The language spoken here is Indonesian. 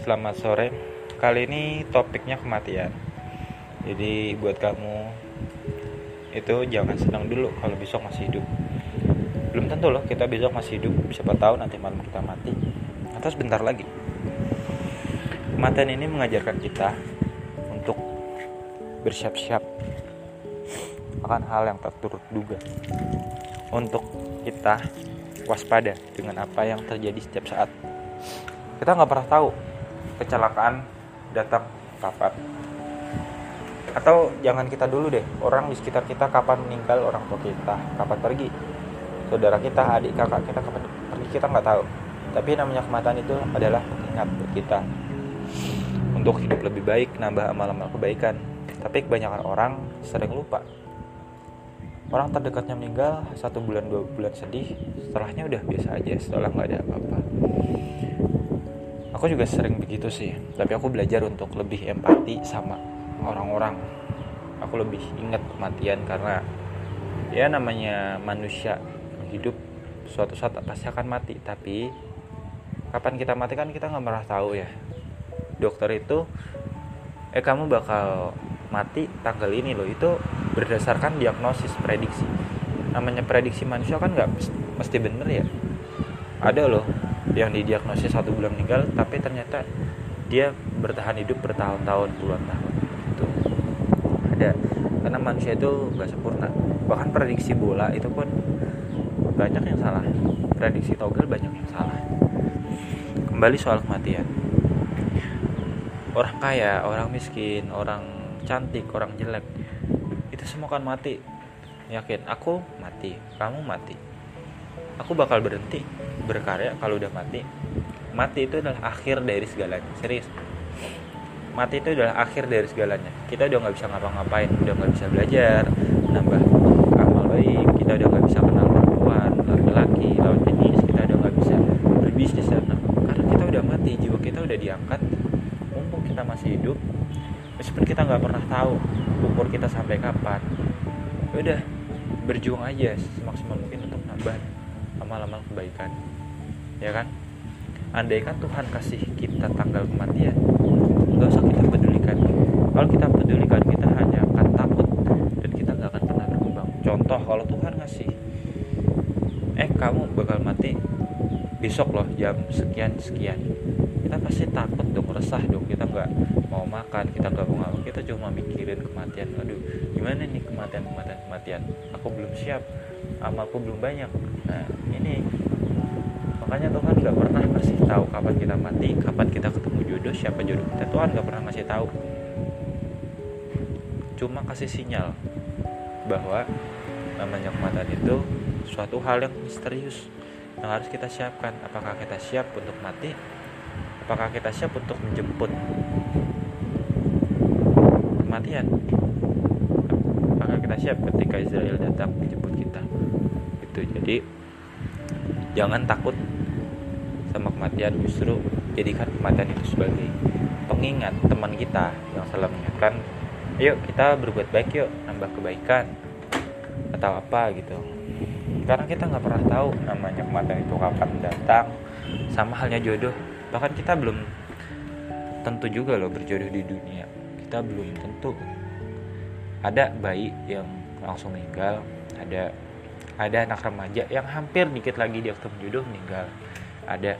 selamat sore. Kali ini topiknya kematian. Jadi buat kamu itu jangan senang dulu kalau besok masih hidup. Belum tentu loh kita besok masih hidup. Siapa tahu nanti malam kita mati. Atau sebentar lagi. Kematian ini mengajarkan kita untuk bersiap-siap akan hal yang tak turut duga. Untuk kita waspada dengan apa yang terjadi setiap saat. Kita nggak pernah tahu kecelakaan datang kapan. Atau jangan kita dulu deh, orang di sekitar kita kapan meninggal, orang tua kita kapan pergi, saudara kita, adik kakak kita kapan pergi kita nggak tahu. Tapi namanya kematian itu adalah pengingat buat kita untuk hidup lebih baik, nambah amal-amal kebaikan. Tapi kebanyakan orang sering lupa orang terdekatnya meninggal satu bulan dua bulan sedih setelahnya udah biasa aja setelah nggak ada apa-apa aku juga sering begitu sih tapi aku belajar untuk lebih empati sama orang-orang. Aku lebih ingat kematian karena ya namanya manusia hidup suatu saat pasti akan mati tapi kapan kita mati kan kita nggak pernah tahu ya. Dokter itu eh kamu bakal mati tanggal ini loh. Itu berdasarkan diagnosis prediksi. Namanya prediksi manusia kan nggak mesti bener ya. Ada loh yang didiagnosis satu bulan meninggal tapi ternyata dia bertahan hidup bertahun-tahun puluhan tahun itu ada karena manusia itu nggak sempurna. Bahkan prediksi bola itu pun banyak yang salah. Prediksi togel banyak yang salah. Kembali soal kematian. Orang kaya orang miskin orang cantik orang jelek kita semua akan mati. Yakin? Aku mati. Kamu mati. Aku bakal berhenti berkarya kalau udah mati mati itu adalah akhir dari segalanya. Serius. Mati itu adalah akhir dari segalanya. Kita udah nggak bisa ngapa-ngapain udah nggak bisa belajar nambah amal baik kita udah nggak bisa kenal perempuan laki-laki lawan jenis kita udah nggak bisa berbisnis dan karena kita udah mati jiwa kita udah diangkat mumpung kita masih hidup meskipun kita nggak pernah tahu umur kita sampai kapan. Ya udah berjuang aja semaksimal mungkin untuk nambah amal-amal kebaikan ya kan? Andaikan Tuhan kasih kita tanggal kematian nggak usah kita pedulikan. Kalau kita pedulikan kita hanya akan takut dan kita nggak akan pernah berkembang. Contoh kalau Tuhan ngasih eh kamu bakal mati besok loh jam sekian sekian. Kita pasti takut dong resah dong. Kita nggak mau makan kita nggak mau ngapa kita cuma mikirin kematian. Aduh gimana nih kematian kematian kematian aku belum siap amalku belum banyak. Nah ini makanya Tuhan nggak pernah kasih tahu kapan kita mati kapan kita ketemu jodoh siapa jodoh kita. Tuhan nggak pernah ngasih tahu. Cuma kasih sinyal bahwa namanya kematian itu suatu hal yang misterius yang harus kita siapkan. Apakah kita siap untuk mati? Apakah kita siap untuk menjemput kematian? Apakah kita siap ketika Israel datang menjemput kita? Itu jadi jangan takut sama kematian justru jadikan kematian itu sebagai pengingat teman kita yang selalu mengingatkan yuk kita berbuat baik yuk nambah kebaikan atau apa gitu. Karena kita nggak pernah tahu namanya kematian itu kapan datang sama halnya jodoh. Bahkan kita belum tentu juga loh berjodoh di dunia. Kita belum tentu. Ada bayi yang langsung meninggal ada ada anak remaja yang hampir dikit lagi dia ketemu jodoh meninggal ada